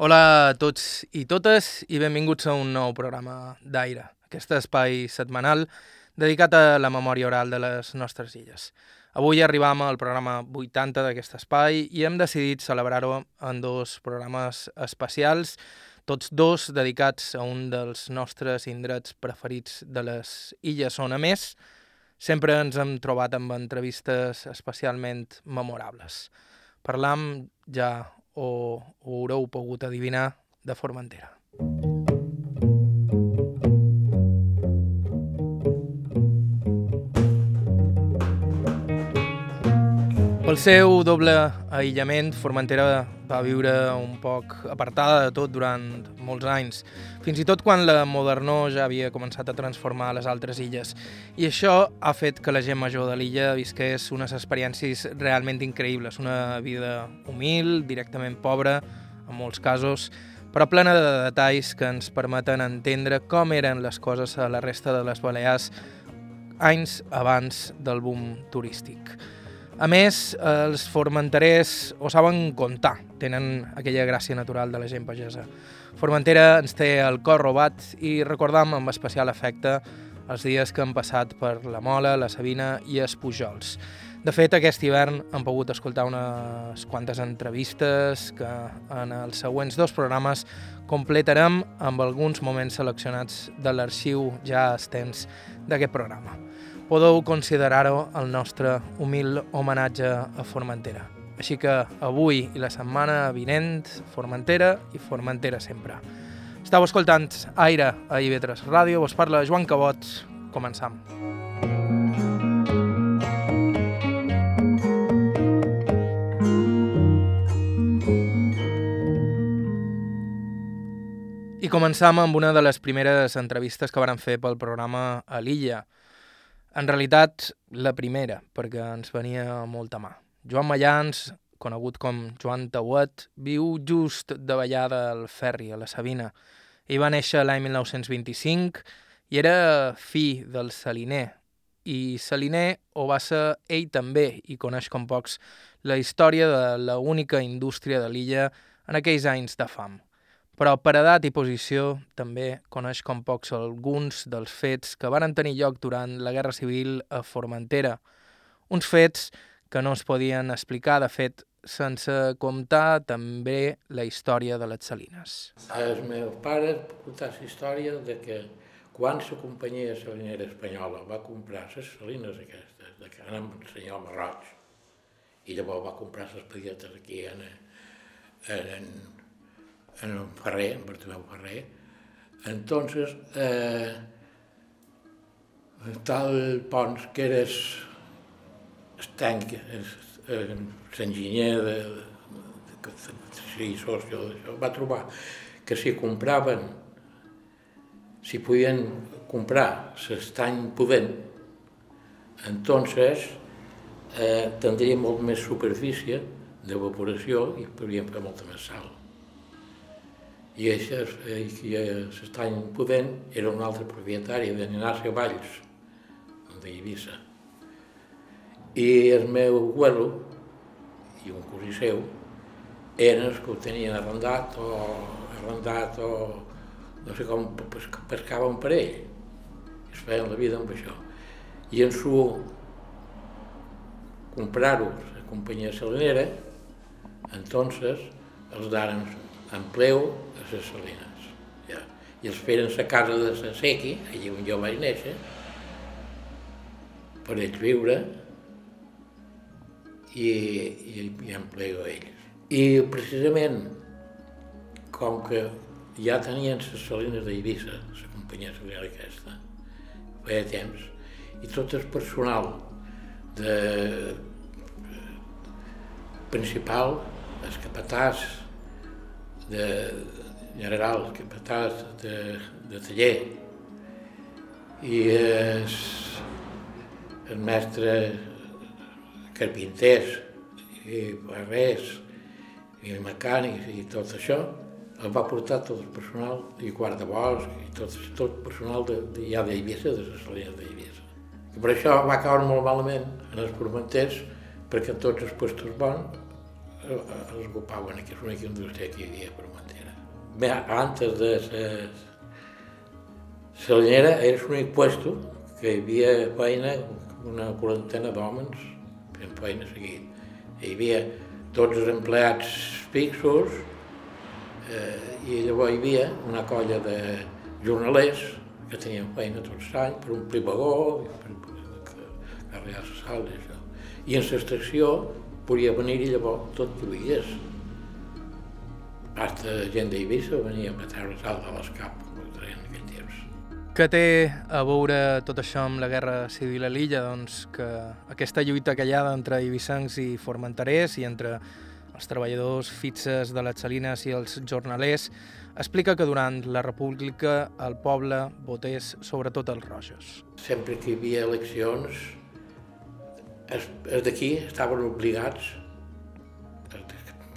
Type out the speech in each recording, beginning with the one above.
Hola a tots i totes i benvinguts a un nou programa d'Aire, aquest espai setmanal dedicat a la memòria oral de les nostres illes. Avui arribam al programa 80 d'aquest espai i hem decidit celebrar-ho en dos programes especials, tots dos dedicats a un dels nostres indrets preferits de les illes on, a més, sempre ens hem trobat amb entrevistes especialment memorables. Parlam ja o ho haureu pogut adivinar de Formentera. Pel seu doble aïllament, Formentera va viure un poc apartada de tot durant molts anys, fins i tot quan la modernor ja havia començat a transformar les altres illes. I això ha fet que la gent major de l'illa visqués unes experiències realment increïbles, una vida humil, directament pobra, en molts casos, però plena de detalls que ens permeten entendre com eren les coses a la resta de les Balears anys abans del boom turístic. A més, els formenterers ho saben comptar, tenen aquella gràcia natural de la gent pagesa. Formentera ens té el cor robat i recordam amb especial afecte els dies que han passat per la Mola, la Sabina i els Pujols. De fet, aquest hivern han pogut escoltar unes quantes entrevistes que en els següents dos programes completarem amb alguns moments seleccionats de l'arxiu ja extens d'aquest programa podeu considerar-ho el nostre humil homenatge a Formentera. Així que avui i la setmana vinent, Formentera i Formentera sempre. Estau escoltant Aire a IB3 Ràdio, vos parla Joan Cabot. Començam. I començam amb una de les primeres entrevistes que varen fer pel programa a l'Illa, en realitat, la primera, perquè ens venia molta mà. Joan Mallans, conegut com Joan Tauet, viu just de ballada al Ferri, a la Sabina. Ell va néixer l'any 1925 i era fill del Saliner. I Saliner ho va ser ell també i coneix com pocs la història de la única indústria de l'illa en aquells anys de fam però per edat i posició també coneix com pocs alguns dels fets que van tenir lloc durant la Guerra Civil a Formentera. Uns fets que no es podien explicar, de fet, sense comptar també la història de les Salines. Els meus pares contar la història de que quan la companyia salinera espanyola va comprar les salines aquestes, de que anem el senyor Marroig, i llavors va comprar les pedietes aquí en, en, en el Ferrer, en Bartomeu Ferrer. Entonces, eh, tal Pons, que era estanc, l'enginyer de, de, de, socio va trobar que si compraven, si podien comprar l'estany pudent, entonces eh, tindria molt més superfície d'evaporació i podríem fer molta més sal i això, qui s'estany podent era un altre propietari de Ignacio Valls, d'Eivissa. I el meu abuelo i un cosí seu eren els que ho tenien arrendat o arrendat o no sé com pescaven per ell. Es feien la vida amb això. I en su comprar-ho la companyia salinera, entonces els daren empleu a les salines. Ja. I els feren a casa de Sant Sequi, allà on jo vaig néixer, per ells viure i, i, i empleo a ells. I precisament, com que ja tenien les salines d'Eivissa, la companyia salinera aquesta, feia temps, i tot el personal de principal, els capatàs, de general, capatàs de, de taller, i el, el mestre carpinters i barrers i mecànics i tot això, el va portar tot el personal i guardabosc i tot, tot el personal de, de, ja d'Eivissa, de les salines d'Eivissa. I per això va caure molt malament en els formenters, perquè tots els puestos bons els ocupaven aquí, és l'única indústria que hi havia a Formentera. Antes de la Salinera era l'únic puesto que hi havia feina, una quarantena d'homes fent feina seguit. Hi havia tots els empleats fixos eh, i llavors hi havia una colla de jornalers que tenien feina tots l'any per omplir vagó, per, carregar la sal i això. I en l'estació podia venir i llavors tot que veies. Hasta gent d'Eivissa venia a treure sal de l'escap, treien aquell temps. Què té a veure tot això amb la guerra civil a l'illa? Doncs que aquesta lluita callada entre eibissencs i formenterers i entre els treballadors fixes de les salines i els jornalers explica que durant la república el poble votés sobretot els rojos. Sempre que hi havia eleccions, els d'aquí estaven obligats,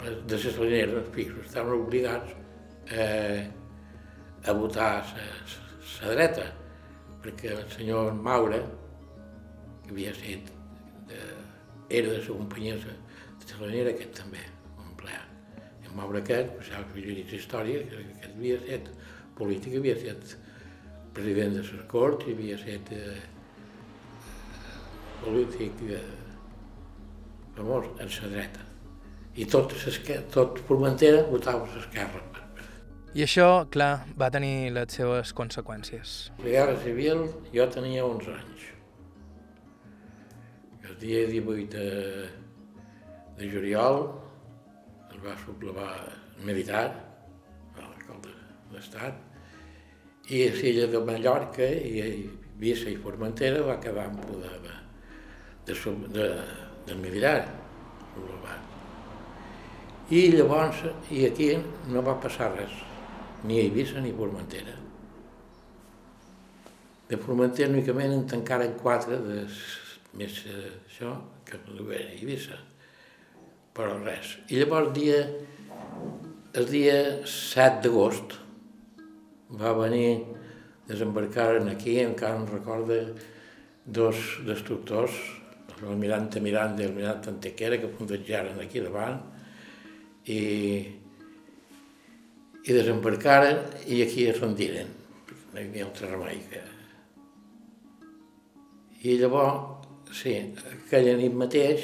de les salineres, els fixos, estaven obligats eh, a votar la dreta, perquè el senyor Maura, que havia estat, de, era de la companyia de salinera, aquest també, un empleat. El Maura aquest, que havia dit història, que aquest havia estat polític, havia estat president de les Corts, havia estat eh, polític de, famós en la dreta. I tot, tot Formentera votava a l'esquerra. I això, clar, va tenir les seves conseqüències. La Guerra Civil jo tenia 11 anys. El dia 18 de, de juliol es va sublevar militar, l'alcalde de l'Estat, i a l'illa de Mallorca i Vissa i Formentera va quedar en poder de, de, de, del militar sublevat. I llavors, i aquí no va passar res, ni a Eivissa ni a Formentera. De Formentera únicament en tancaren quatre de més això que a Eivissa, però res. I llavors dia, el dia 7 d'agost va venir, desembarcaren aquí, encara em recorda, dos destructors, l'almirante Miranda i l'almirante Antequera, que puntejaren aquí davant, i, i desembarcaren i aquí es rendiren, no hi havia altre remei que... I llavors, sí, aquella nit mateix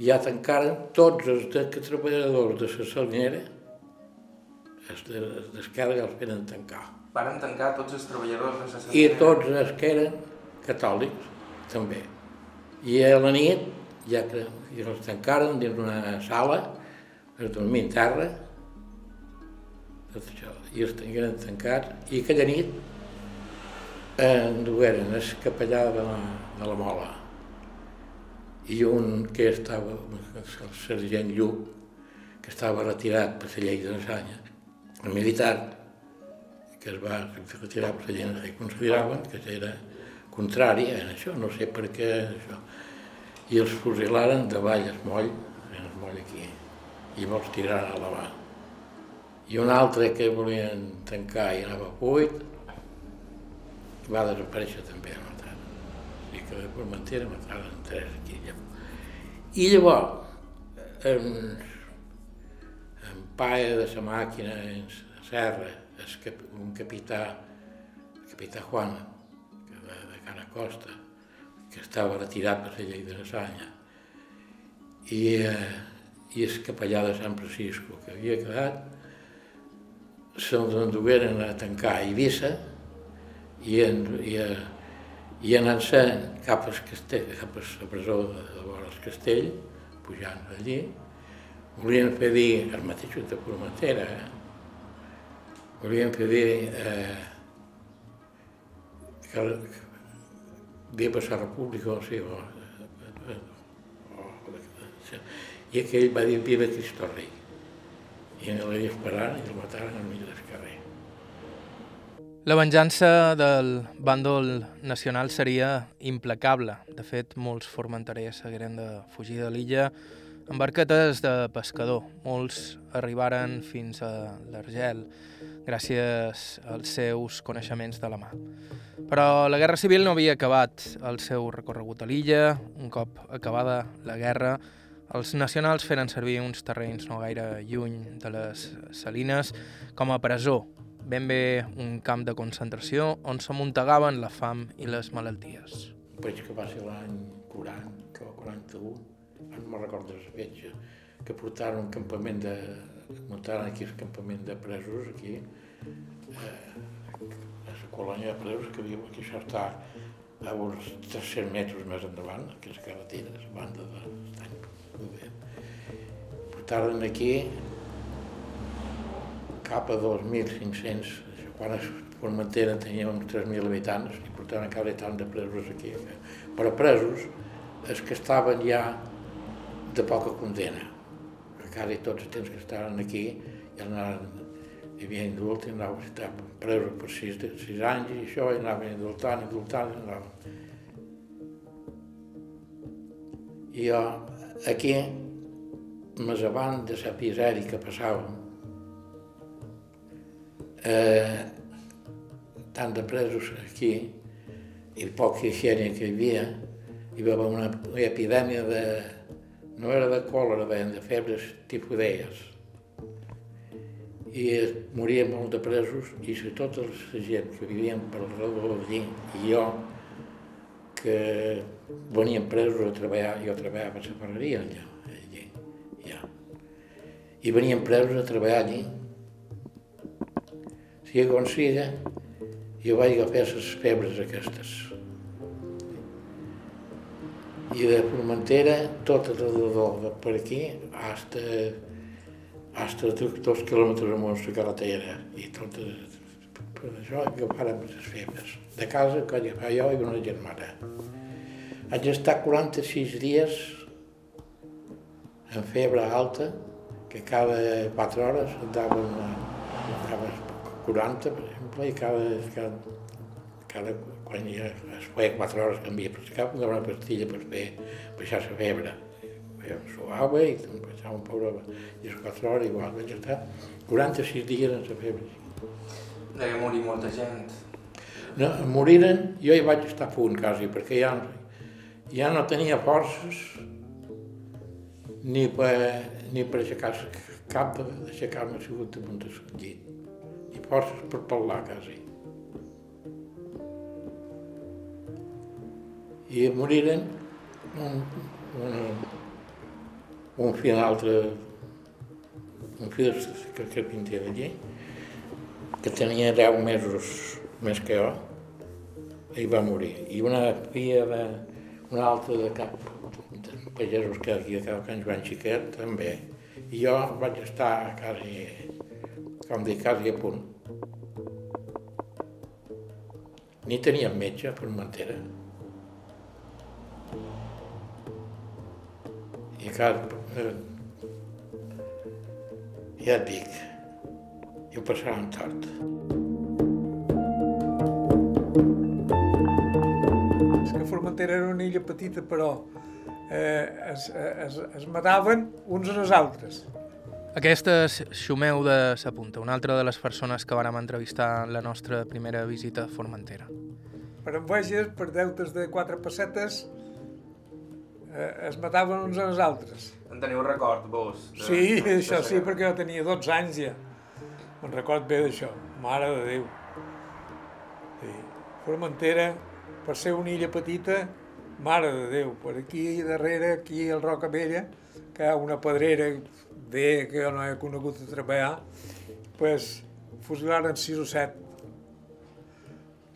ja tancaren tots els de, treballadors de la salinera, els d'esquerra ja els venen tancar. Varen tancar tots els treballadors de la salinera? I tots els que eren catòlics, també. I a la nit ja que ja els tancaren dins una sala, es dormien terra, tot això, i els tingueren tancats, i aquella nit endugueren el capellà de la, de la mola i un que estava, el sergent Lluc, que estava retirat per la llei d'ensanya, el militar, que es va retirar per la llei que consideraven que era contrari a això, no sé per què això. I els fusilaren davall el moll, el moll aquí, i vols tirar a la mà. I un altre que volien tancar i anava buit, va desaparèixer també a matar. I que de Formentera mataren tres aquí. I llavors, en, en paia de la màquina, en serra, el, un capità, el capità Juan, que de, de Cara Costa, que estava retirat per la llei de la Sanya, i, eh, i el capellà de Sant Francisco, que havia quedat, se'ls endugueren a tancar a Eivissa i, en, i, a, i anant-se cap, al castell, cap a la presó de, de vora el castell, pujant allí, volien fer dir, el mateix de Formentera, eh? volien fer dir eh, que, que viva la república o sigui, o, o, o, i aquell va dir viva Cristo Rei i no l'havia esperat i el mataren al mig del carrer. La venjança del bàndol nacional seria implacable. De fet, molts formenterers hagueren de fugir de l'illa amb barquetes de pescador. Molts arribaren fins a l'Argel gràcies als seus coneixements de la mà. Però la Guerra Civil no havia acabat el seu recorregut a l'illa. Un cop acabada la guerra, Els nacionals feren servir uns terrenys no gaire lluny de les Salines com a presó, ben bé un camp de concentració on s'amuntegaven la fam i les malalties. Veig que va ser l'any 40 o 41, no me'n recordo la fetge, que portaren un campament de... muntaren aquí el campament de presos, aquí, eh, a la colònia de presos, que viu aquí, això està a uns 300 metres més endavant, aquí la carretera, la banda de l'estany. Portaren aquí cap a 2.500, quan es Formentera tenia uns 3.000 habitants i portaven cada tant de presos aquí. Però presos, els que estaven ja de poca condena. Quasi tots els temps que estaven aquí ja anaven, hi havia indult i anaven presos per sis, sis anys i això, i anaven indultant, indultant, i anaven. I jo, aquí, més avant de la pisèria que passàvem, eh, tant de presos aquí i poca higiene que hi havia, hi va haver una, una epidèmia de, no era de còlera, deien, de febres tifoidees. I moria molt de presos i si tota la gent que vivien per redor d'allí i jo, que venien presos a treballar, jo treballava a la ferreria allà, ja. I venien presos a treballar allí. Sigui com sigui, jo vaig agafar les febres aquestes. I de Formentera, tot alrededor de per aquí, hasta, hasta dos quilòmetres amunt la carretera. I tot, per això agafàrem les febres. De casa, que agafava jo i una germana. Vaig estar 46 dies en febre alta, que cada 4 hores et daven, daven 40, per exemple, i cada, cada, cada quan ja es feia 4 hores canvia per cap, em una pastilla per fer baixar la febre. Feia suava i em passava un pobre, i les 4 hores igual, vaig estar 46 dies en la febre. Deia morir molta gent. No, moriren, jo hi vaig estar a punt quasi, perquè ja, ja no tenia forces ni per, ni per aixecar cap d'aixecar-me sigut damunt del llit, ni forces per parlar quasi. i moriren un, un, un fill altre, un fill que carpinter d'allí, que tenia 10 mesos més que jo, i va morir. I una filla de, una altra de cap, de pagesos que aquí a anys van xiquet, també. I jo vaig estar quasi, com dic, quasi a punt. Ni teníem metge per Formentera. I clar, eh, ja et dic, i ho passàvem tard. És que Formentera era una illa petita, però eh, es, es, es mataven uns als altres. Aquesta és Xumeu de Sapunta, una altra de les persones que vàrem entrevistar en la nostra primera visita a Formentera. Per enveges, per deutes de quatre pessetes, eh, es mataven uns als altres. En teniu record, vos? De, sí, de això sí, perquè jo tenia 12 anys ja. Me'n record bé d'això, mare de Déu. Sí. Formentera, per ser una illa petita, mare de Déu, per aquí darrere, aquí al Roca Vella, que ha una pedrera bé que jo no he conegut a treballar, pues, fusilaren 6 o 7.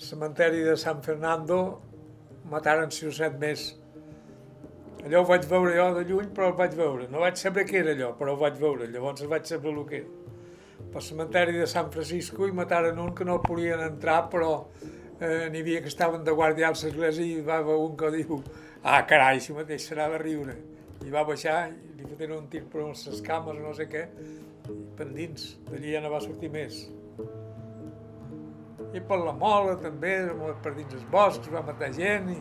Cementeri de San Fernando mataren 6 o 7 més allò ho vaig veure jo de lluny, però el vaig veure. No vaig saber què era allò, però ho vaig veure. Llavors vaig saber el que era. Pel cementeri de San Francisco i mataren un que no podien entrar, però eh, n'hi havia que estaven de guàrdia a l'església i va haver un que diu ah, carai, si mateix serà de riure. I va baixar i li foten un tir per les cames o no sé què, i pendins. D'allí ja no va sortir més. I per la mola també, per dins els boscs, va matar gent, i,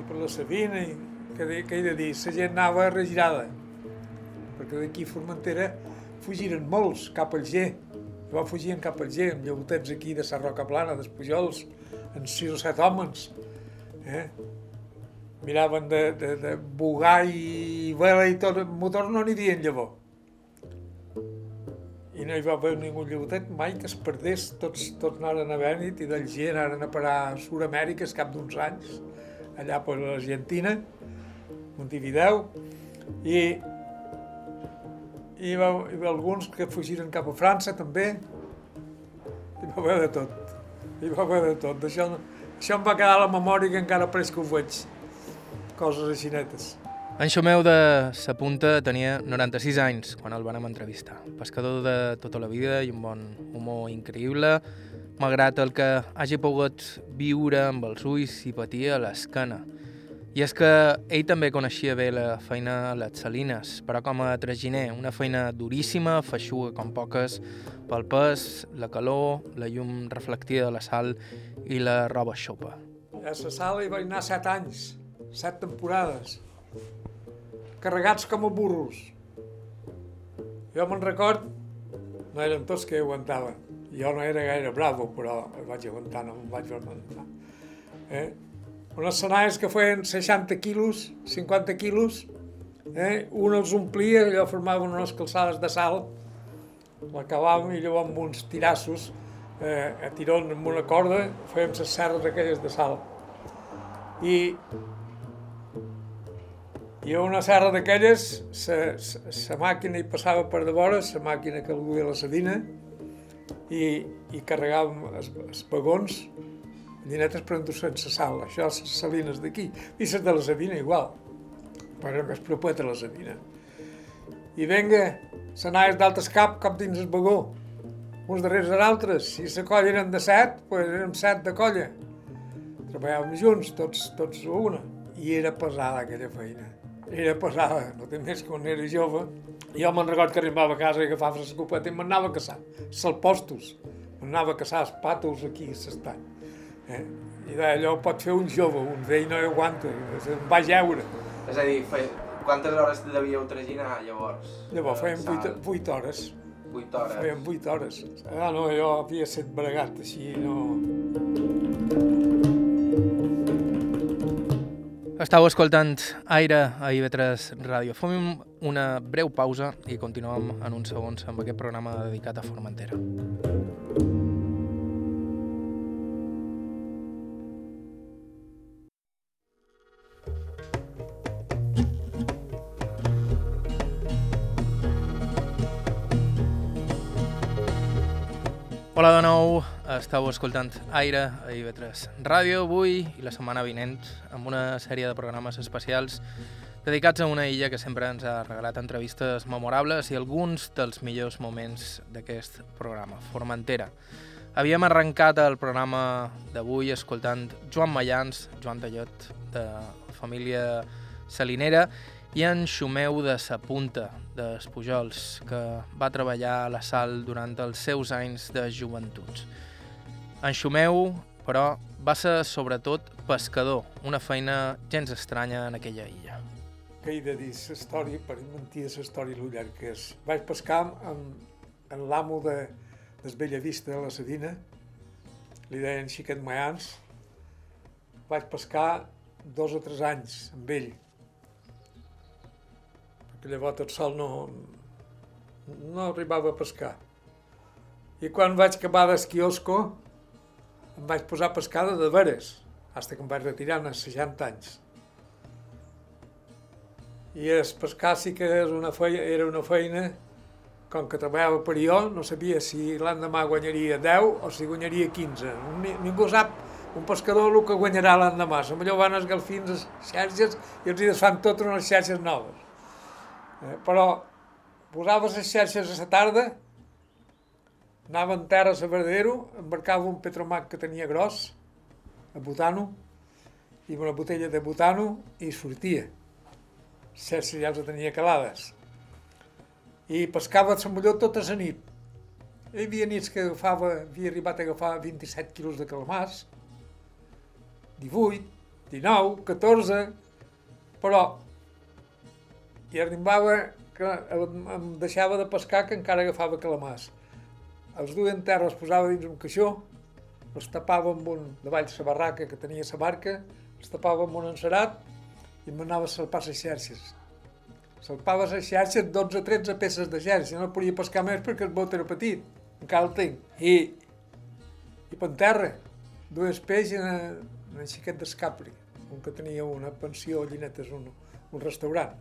i per la Sabina, i que, de, que he de dir, la gent anava regirada, perquè d'aquí a Formentera fugiren molts cap al G, va fugir cap al G, amb llautets aquí de la Roca Plana, dels Pujols, en sis o set homes. Eh? miraven de, de, de bugar i vela i tot, motor no n'hi havia llavor. I no hi va haver ningú llevotet mai que es perdés, tots, tots anaren a Bènit i del G anaren a parar a Sud-amèrica cap d'uns anys, allà per l'Argentina, Montevideo, i hi va, hi va alguns que fugiren cap a França també, hi va haver de tot, hi va haver de tot, això, això em va quedar a la memòria que encara pareix que ho veig, coses així netes. En Xomeu de Sa Punta tenia 96 anys quan el vam entrevistar. Pescador de tota la vida i un bon humor increïble, malgrat el que hagi pogut viure amb els ulls i patir a l'esquena. I és que ell també coneixia bé la feina a les salines, però com a traginer, una feina duríssima, feixuga com poques, pel pes, la calor, la llum reflectida de la sal i la roba xopa. A la sala hi vaig anar set anys, set temporades carregats com a burros. Jo me'n record, no eren tots que aguantaven. Jo no era gaire bravo, però vaig aguantar, no em vaig aguantar. Eh? Unes senalles que feien 60 quilos, 50 quilos, eh? un els omplia, allò formaven unes calçades de sal, l'acabàvem i llavors amb uns tirassos, eh, a tirón amb una corda, fèiem les serres aquelles de sal. I i una serra d'aquelles, la màquina hi passava per de vora, la màquina que duia la sedina, i, i carregàvem els, els vagons, llinetes per endur-se sal, això les salines d'aquí, i les de la Sabina igual, però era més propeta la Sabina. I venga, s'anaves d'altres cap, cap dins el vagó, uns darrers dels altres, si la colla eren de set, doncs érem set de colla. Treballàvem junts, tots, tots a una, i era pesada aquella feina era pesada, no té més quan era jove. Jo me'n record que arribava a casa i agafava l'escopeta i m'anava a caçar salpostos. M'anava a caçar els pàtols aquí a l'estany. Eh? I d'allò pot fer un jove, un vell no aguanta, em va jeure. És a dir, fe... quantes hores devíeu traginar llavors? Llavors fèiem 8, 8 hores. 8 hores. Fèiem 8 hores. Ah, no, jo havia set bregat així, no... Estau escoltant Aire a IB3 Ràdio. Fem una breu pausa i continuem en uns segons amb aquest programa dedicat a Formentera. Hola de nou, estàu escoltant Aire a IB3 Ràdio avui i la setmana vinent amb una sèrie de programes especials dedicats a una illa que sempre ens ha regalat entrevistes memorables i alguns dels millors moments d'aquest programa, Formentera. Havíem arrencat el programa d'avui escoltant Joan Mayans, Joan Tallot, de família salinera, i en Xumeu de Sa Punta, d'Espujols, que va treballar a la sal durant els seus anys de joventuts. En Xumeu, però, va ser sobretot pescador, una feina gens estranya en aquella illa. Què he de dir? La història, per mentir la història lo llarg que és. Vaig pescar amb, amb l'amo de, des Bellavista, de la Sedina, li deien Xiquet Mayans. Vaig pescar dos o tres anys amb ell, que llavors tot sol no, no arribava a pescar. I quan vaig acabar d'esquiosco, em vaig posar a pescar de veres, fins que em vaig retirar a 60 anys. I es pescar sí que era una feina, era una feina com que treballava per jo, no sabia si l'endemà guanyaria 10 o si guanyaria 15. Ningú sap un pescador el que guanyarà l'endemà. La millor van esgalfins les xarxes i els hi desfan totes unes xarxes noves. Eh, però posava les xarxes a la tarda, anava en terra a Verdero, embarcava un petromac que tenia gros, a butano, i una botella de butano i sortia. Les xarxes ja les tenia calades. I pescava a Molló tota la nit. Hi havia nits que agafava, havia arribat a agafar 27 quilos de calmars, 18, 19, 14, però i arribava que em deixava de pescar que encara agafava calamars. Els duia en terra, els posava dins un caixó, els tapava amb un, davall la barraca que tenia la barca, els tapava amb un encerat i m'anava a salpar les xarxes. Salpava les xarxes, 12-13 peces de xarxa, no podia pescar més perquè el bot era petit, encara el tinc. I, i per terra, dues peix en el xiquet d'escapri, un que tenia una pensió Llinetes, un, un restaurant.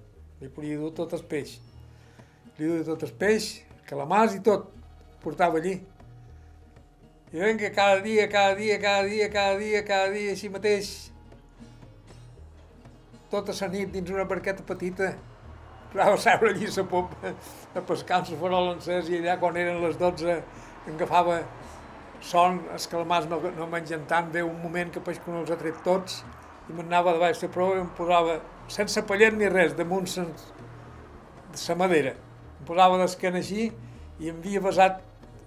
Li podia dur tot el peix. Li duia tot el peix, calamars i tot, portava allí. I vinga, cada dia, cada dia, cada dia, cada dia, cada dia, així mateix, tota la nit dins una barqueta petita, a seure allí a la popa a pescar amb la farola encès i allà quan eren les 12 em agafava son, els calamars no, no mengen tant, ve un moment que peix que no els ha tret tots i m'anava de baix de prova i em posava sense pallet ni res, damunt de la madera. Em posava d'esquena així i em havia basat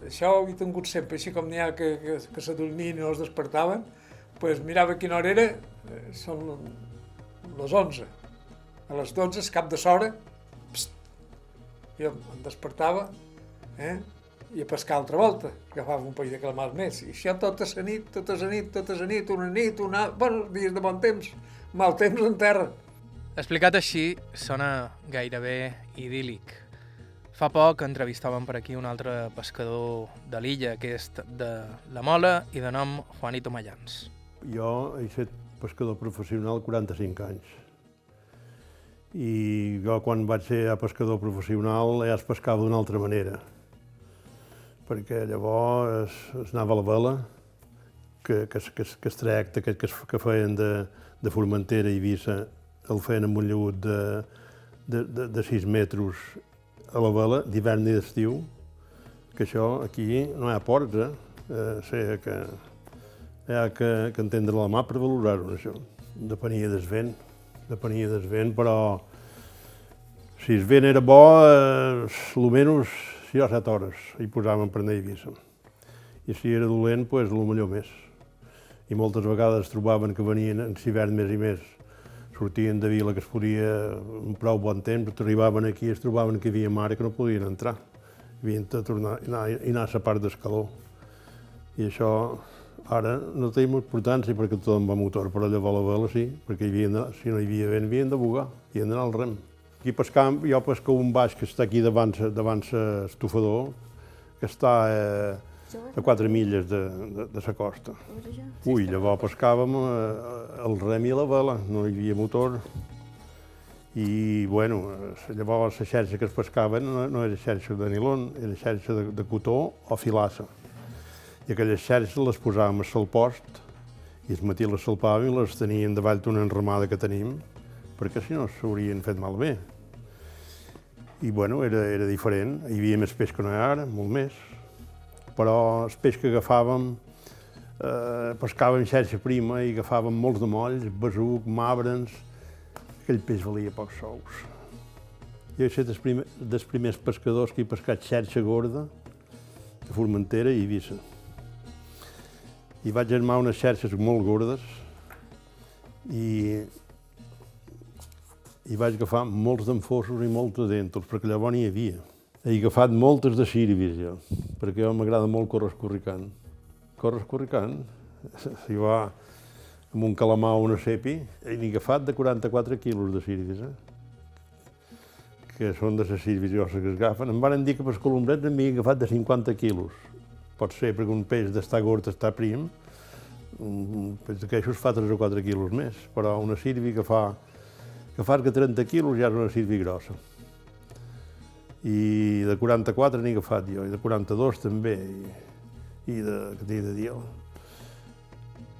això ho he tingut sempre, així com n'hi ha que, que, que s'adormien i no es despertaven, pues mirava quina hora era, eh, són les 11. A les 12, cap de s'hora, jo em despertava, eh? i a pescar altra volta, agafava un país de calamars més, i això tota la nit, tota la nit, tota la nit, una nit, una... bueno, dies de bon temps, mal temps en terra. Explicat així, sona gairebé idíl·lic. Fa poc entrevistàvem per aquí un altre pescador de l'illa, que és de la Mola i de nom Juanito Mayans. Jo he estat pescador professional 45 anys. I jo quan vaig ser ja pescador professional ja es pescava d'una altra manera. Perquè llavors es, es anava a la vela, que, que, que, que es tracte aquest que, que feien de, de Formentera i Eivissa, el feien amb un llegut de, de, de, de 6 metres a la vela d'hivern i d'estiu, que això aquí no hi ha ports, eh? eh sé que hi ha que, que entendre la mà per valorar-ho, això. Depenia del vent, depenia del vent, però si el vent era bo, eh, almenys 6 o 7 hores hi posàvem per anar a Eivissa. I si era dolent, doncs, pues, millor més. I moltes vegades trobaven que venien en hivern més i més sortien de vila que es podia un prou bon temps, arribaven aquí i es trobaven que hi havia mare que no podien entrar. Havien de tornar i anar, i anar a la part d'escaló. I això ara no té importància perquè tothom va motor, però llavors la vela sí, perquè hi havien de, si no hi havia vent havien de bugar, havien d'anar al rem. Aquí pescam, jo pesco un baix que està aquí davant, davant l'estofador, que està eh, a 4 milles de, de, de la costa. Ui, llavors pescàvem eh, el rem i la vela, no hi havia motor. I, bueno, llavors la xarxa que es pescaven no, no era xarxa de nilon, era xarxa de, de cotó o filassa. I aquelles xarxes les posàvem a salpost i es matí les salpàvem i les teníem davall d'una enramada que tenim, perquè si no s'haurien fet malbé. I, bueno, era, era diferent. Hi havia més peix que no hi ha ara, molt més però el peix que agafàvem eh, pescàvem xarxa prima i agafàvem molts de molls, besuc, mabrens, aquell peix valia pocs sous. Jo he estat dels, primer, dels primers pescadors que he pescat xarxa gorda de Formentera i Eivissa. I vaig armar unes xarxes molt gordes i, i vaig agafar molts d'enfossos i molts de dèntols, perquè llavors n'hi havia. He agafat moltes de sirvis, jo, perquè mi m'agrada molt córrer escorricant. Córrer escorricant, si va amb un calamar o una cepi, he agafat de 44 quilos de sirvis, eh? que són de les sirvis grosses que es agafen. Em van dir que per colombrets m'hi agafat de 50 quilos. Pot ser perquè un peix d'estar gord està prim, un peix de queixos fa 3 o 4 quilos més, però una sirvi que fa que fa que 30 quilos ja és una sirvi grossa i de 44 n'he agafat jo, i de 42 també, i, i de, què t'he de dir jo?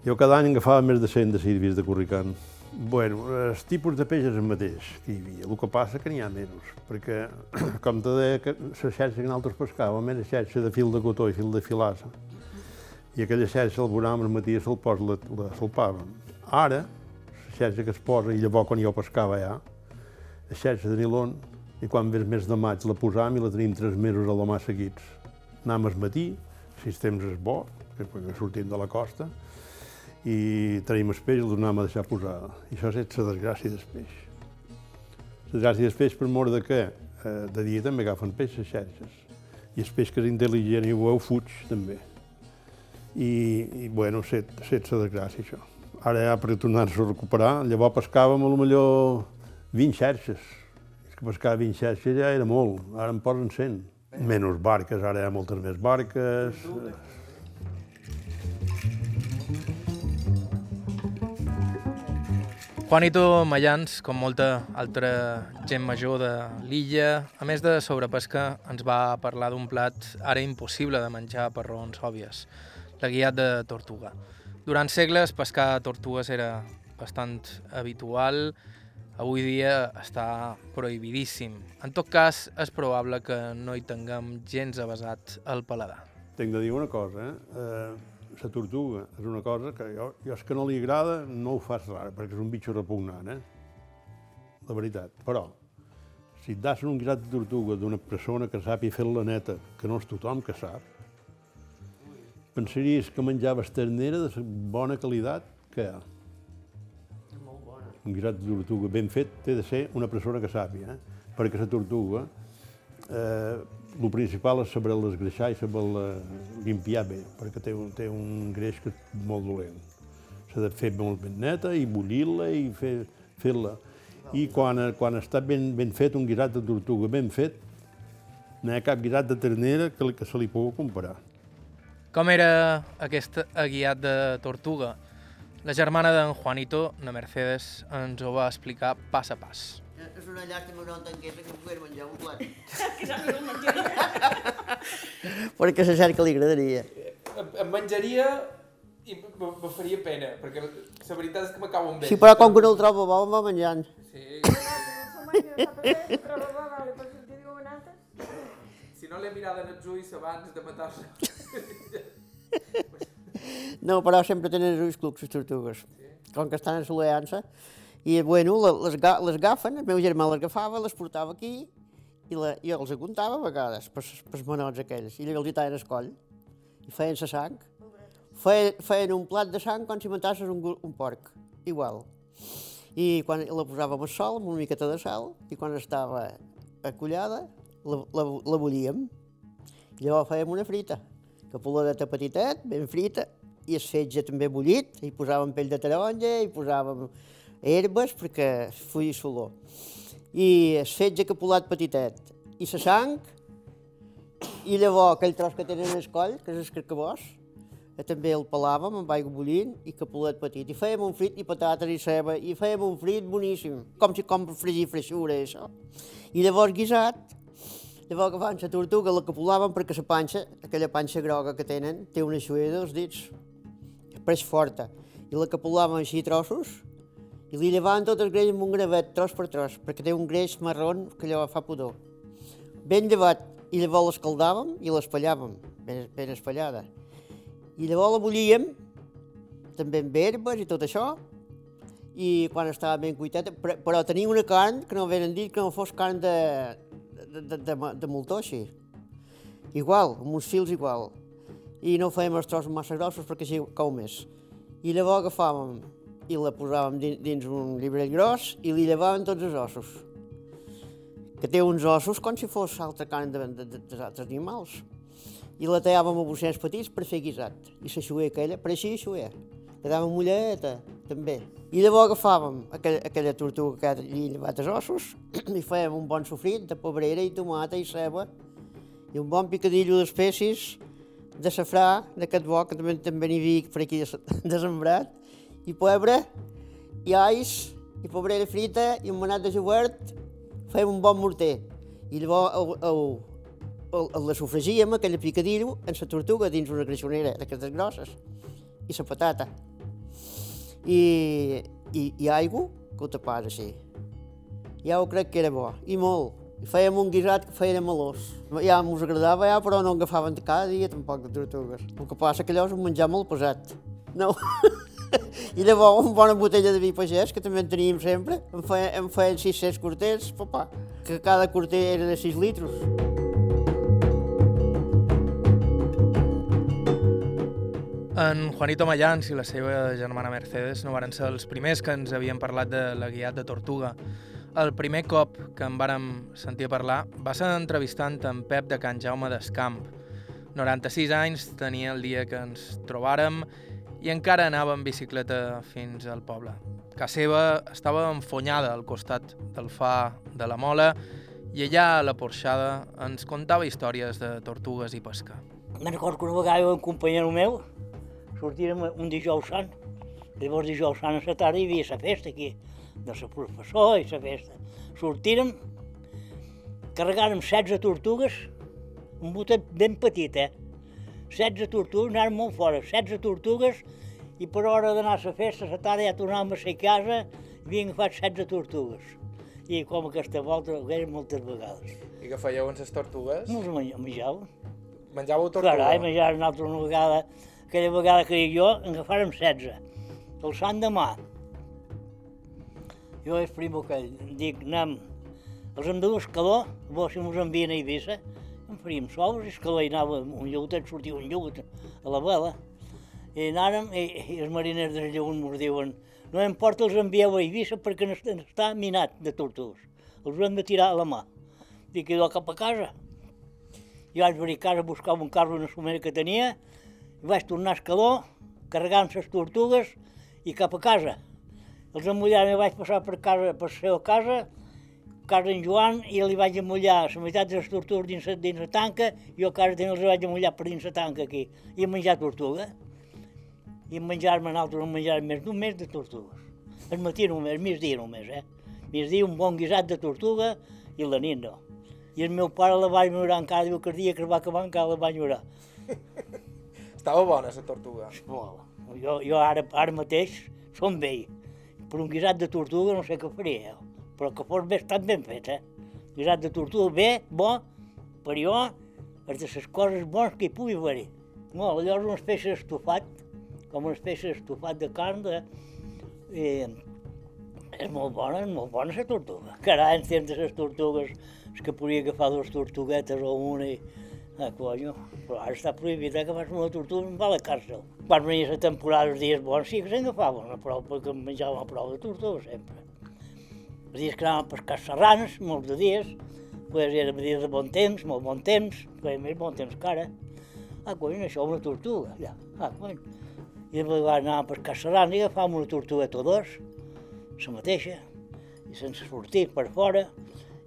Jo cada any agafava més de 100 de sirvis de corricant. Bueno, el tipus de peix és el mateix que hi havia, el que passa que n'hi ha menys, perquè, com te deia, que la xarxa que nosaltres pescàvem era xarxa de fil de cotó i fil de filassa, i aquella xarxa al voràvem al matí se'l pos la, la salpàvem. Ara, la xarxa que es posa, i llavors quan jo pescava ja, la xarxa de nilon i quan ve el mes de maig la posam i la tenim tres mesos a la mà seguits. Anam al matí, si el temps és bo, perquè sortim de la costa, i tenim el peix i el tornem a deixar posada. I això és la desgràcia del peix. La desgràcia del peix per mort de que eh, de dia també agafen peix les xarxes. I el peix que és intel·ligent i ho fuig també. I, i bueno, set, set la desgràcia, això. ara ja per tornar-se a recuperar, llavors pescàvem a lo millor 20 xarxes. Que pescar 20 xarxes ja era molt, ara en posen 100. Menys barques, ara hi ha moltes més barques. Juanito Mayans, com molta altra gent major de l'illa, a més de sobrepesca, ens va parlar d'un plat ara impossible de menjar per raons òbvies, la guiat de tortuga. Durant segles, pescar tortugues era bastant habitual, avui dia està prohibidíssim. En tot cas, és probable que no hi tinguem gens avasat al paladar. Tinc de dir una cosa, eh? eh la tortuga és una cosa que jo, jo és que no li agrada, no ho fas rar, perquè és un bitxo repugnant, eh? La veritat. Però, si et das un grat de tortuga d'una persona que sàpiga fer-la neta, que no és tothom que sap, pensaries que menjaves ternera de bona qualitat que hi ha. Un guisat de tortuga ben fet té de ser una persona que sàpiga, eh? perquè la tortuga eh, principal és saber l'esgreixar i saber limpiar bé, perquè té un, té un greix que és molt dolent. S'ha de fer molt ben neta i bullir-la i fer-la. Fer I quan, quan està ben, ben fet, un guisat de tortuga ben fet, no hi ha cap guisat de ternera que, que se li pugui comparar. Com era aquest aguiat de tortuga? La germana d'en Juanito, na Mercedes, ens ho va explicar pas a pas. És una llàstima no entengués que pogués menjar un plat. que s'ha. Perquè la cerca li agradaria. Em, menjaria i me, me faria pena, perquè la veritat és que m'acabo amb ell. Sí, però com que no el trobo bo, em va menjant. Sí, si no l'he mirat en els ulls abans de matar-se. No, però sempre tenen els ulls clucs, les tortugues. Com que estan a l'aliança. I, bueno, les, les agafen, el meu germà les agafava, les portava aquí, i la, jo els aguntava a vegades, per, per menots aquells, i els hi tallen el coll, i feien la sang. Feien, feien un plat de sang com si matasses un, un porc, igual. I quan la posàvem a sol, amb una miqueta de sal, i quan estava acollada, la, la, la bullíem. I llavors fèiem una frita, capuladeta petitet, ben frita, i el fetge també bullit, i posàvem pell de taronja, i posàvem herbes perquè fugi solor. I el fetge capulat petitet, i la sang, i llavors aquell tros que tenen al coll, que és el carcabós, que també el pelàvem amb aigua bullint i capulet petit. I fèiem un frit i patates i ceba, i fèiem un frit boníssim, com si com fregir freixura, això. I llavors guisat, llavors agafant la tortuga la capulàvem perquè la panxa, aquella panxa groga que tenen, té una xuera dels dits, preix forta. I la capulàvem així trossos, i li llevaven tot el greix amb un gravet, tros per tros, perquè té un greix marron que allò fa pudor. Ben llevat, i llavors l'escaldàvem i l'espallàvem, ben, ben espallada. I llavors la bullíem, també amb herbes i tot això, i quan estava ben cuiteta, però, però tenia una carn que no venen dit que no fos carn de, de, de, de, de moltó així. Igual, amb uns fils igual. I no fèiem els trossos massa grossos perquè així cau més. I llavors agafàvem i la posàvem dins, dins un llibrell gros i li llevaven tots els ossos. Que té uns ossos com si fos altra carn de, de, de, de altres animals. I la tallàvem a bossets petits per fer guisat. I la aquella, per així xuer. Quedava mulleta, també. I llavors agafàvem aquella, aquella tortuga que havia llevat els ossos i fèiem un bon sofrit de pebrera i tomata i ceba i un bon picadillo d'espècies de safrà, d'aquest bo, que també, també n'hi havia per aquí desembrat, i pebre, i alls, i pebrera frita, i un manat de jogurt, fèiem un bon morter. I llavors el, el, el, el, la sofregíem, aquella picadillo, en la tortuga dins una greixonera d'aquestes grosses, i la patata. I, i, i aigua, que ho tapaves així. Ja ho crec que era bo, i molt. I fèiem un guisat que feia de melós. Ja ens agradava, ja, però no agafaven cada dia tampoc de tortugues. El que passa que allò és un menjar molt pesat. No. I llavors una bona botella de vi pagès, que també en teníem sempre, em feien, em feien 600 corters, papà, que cada corter era de 6 litros. En Juanito Mayans i la seva germana Mercedes no varen ser els primers que ens havien parlat de la guiat de Tortuga. El primer cop que en vàrem sentir parlar va ser entrevistant en Pep de Can Jaume d'Escamp. 96 anys tenia el dia que ens trobàrem i encara anava en bicicleta fins al poble. Casa seva estava enfonyada al costat del fa de la Mola i allà a la porxada ens contava històries de tortugues i pesca. Me'n recordo que una vegada un companyero meu sortirem un dijous sant. Llavors dijous sant a la tarda hi havia la festa aquí, de la professor i la festa. Sortirem, carregàrem 16 tortugues, un botet ben petit, eh? 16 tortugues, anàrem molt fora, 16 tortugues, i per hora d'anar a la festa, a la tarda ja tornàvem a la casa, i havien agafat 16 tortugues. I com aquesta volta, ho eren moltes vegades. I que fèieu amb les tortugues? No menja- menjàvem. Menjàveu tortuga? Carai, menjàvem una altra vegada, aquella vegada que jo, en agafàrem 16, el sant de mà. Jo és primo que dic, anem, els hem de dur escaló, bo si mos envien a Eivissa, en faríem sols, i escaló hi anava un llagut, en sortia un llagut a la vela. I anàrem, i, i els mariners del llagut mos diuen, no importa els envieu a Eivissa perquè no està, minat de tortugues, els hem de tirar a la mà. Dic, idò cap a casa. Jo vaig venir a casa buscar un carro una somera que tenia, i vaig tornar a Escaló, carregant les tortugues i cap a casa. Els emmullàrem i vaig passar per, casa, per la seva casa, casa en Joan, i li vaig emullar la meitat de les tortugues dins, dins la tanca, i jo a casa també els vaig emullar per dins la tanca aquí, i menjar tortuga. I menjar-me nosaltres no menjàrem més d'un mes de tortugues. El matí només, migdia només, eh? Migdia un bon guisat de tortuga i la nit no. I el meu pare la va enyorar encara, diu que el dia que es va acabar encara la va enyorar. Estava bona, la tortuga. Molt. Jo, jo ara, ara mateix som vell. Per un guisat de tortuga no sé què faria, eh? però que fos bé, estat ben fet, eh? Guisat de tortuga bé, bo, per jo, és de les coses bones que hi pugui haver-hi. No, allò és una espècie d'estofat, com una espècie d'estofat de carn, de, i és molt bona, és molt bona la tortuga. Carai, en temps de les tortugues, és que podia agafar dues tortuguetes o una i... Ah, coño, però ara està prohibit que fas una tortuga, em va a la càrcel. Quan venia la temporada, els dies bons, sí que se'n agafaven una prou, perquè em menjàvem una prou de tortuga sempre. Els dies que anàvem a pescar serranes, molts de dies, pues era dies de bon temps, molt bon temps, feia més bon temps que ara. Ah, coi, això una tortuga, allà. Ah, coi. I de vegades anàvem a pescar serranes i agafàvem una tortugueta o dos, la mateixa, i sense sortir per fora,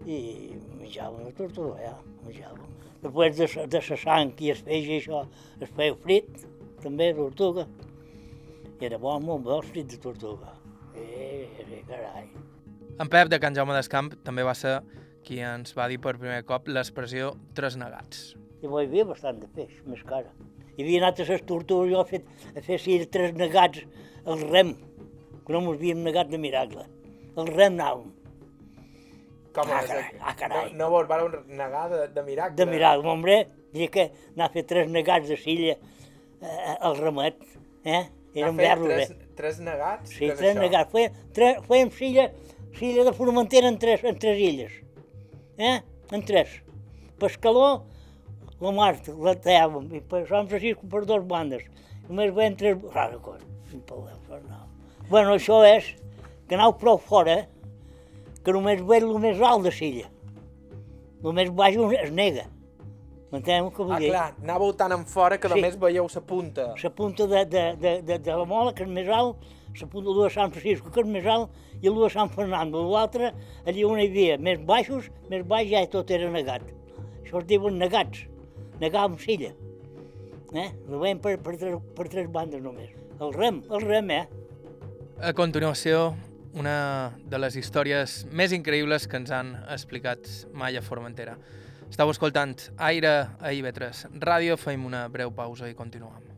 i menjàvem la tortuga, ja, menjàvem. Després de, de la sang i es feia això, es feia frit, també, tortuga. I era bo, molt bo, el frit de tortuga. Eh, eh, carai. En Pep de Can Jaume d'Escamp també va ser qui ens va dir per primer cop l'expressió tres negats. I hi havia bastant de peix, més cara. Hi havia anat a les tortugues, jo a fer, a fer sí, tres negats al rem, que no mos havíem negat de miracle. Al rem anàvem, Com Ah, carai, ah, carai. No, no vos vareu negar de, de miracle? de miracle. Hombre, diria que anar a fer tres negats de silla eh, al remet, eh? Era un verro, tres, eh? tres negats? Sí, tres això? negats. Fèiem, tres, fèiem silla, silla de Formentera en tres, en tres illes. Eh? En tres. Pescador, la mar, la tèiem, i Sant Francisco per dues bandes. Només veiem tres... Rara cosa. No. Bueno, això és que anau prou fora, que només veig el més alt de silla. El més baix es nega. M'enteneu el que vull Ah, dir? clar, anàveu tan en fora que Sí. només veieu la punta. la punta de, de, de, de, de la Mola, que és més alt, la punta de Sant Francisco, que és més alt, i el de Sant Fernando. L'altre, allà on hi havia més baixos, més baix ja tot era negat. Això es diuen negats, negar amb silla. Eh? Ho veiem per, per, tres, per tres bandes només. El rem, el rem, eh? A continuació, una de les històries més increïbles que ens han explicat mai a Formentera. Estau escoltant Aire a IB3 Ràdio, fem una breu pausa i continuem.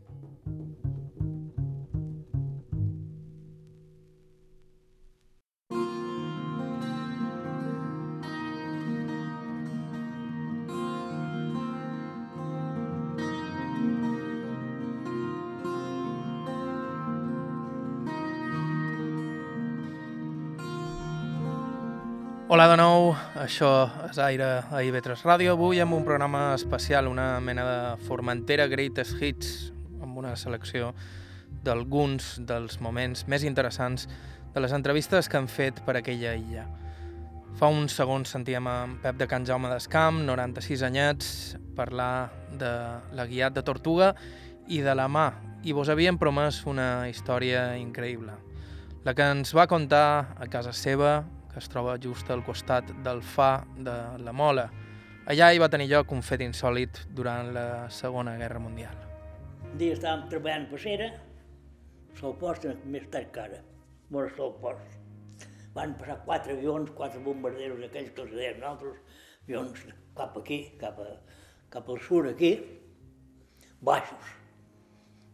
Hola de nou, això és Aire a IB3 Ràdio, avui amb un programa especial, una mena de Formentera Greatest Hits, amb una selecció d'alguns dels moments més interessants de les entrevistes que han fet per aquella illa. Fa uns segons sentíem en Pep de Can Jaume d'Escamp, 96 anyets, parlar de la guiat de Tortuga i de la mà, i vos havien promès una història increïble. La que ens va contar a casa seva, que es troba just al costat del fa de la Mola. Allà hi va tenir lloc un fet insòlid durant la Segona Guerra Mundial. Un dia estàvem treballant per cera, se'l posten més tard que ara, vora se'l post. Van passar quatre avions, quatre bombarderos aquells que els deien nosaltres, avions cap aquí, cap, a, cap al sud aquí, baixos.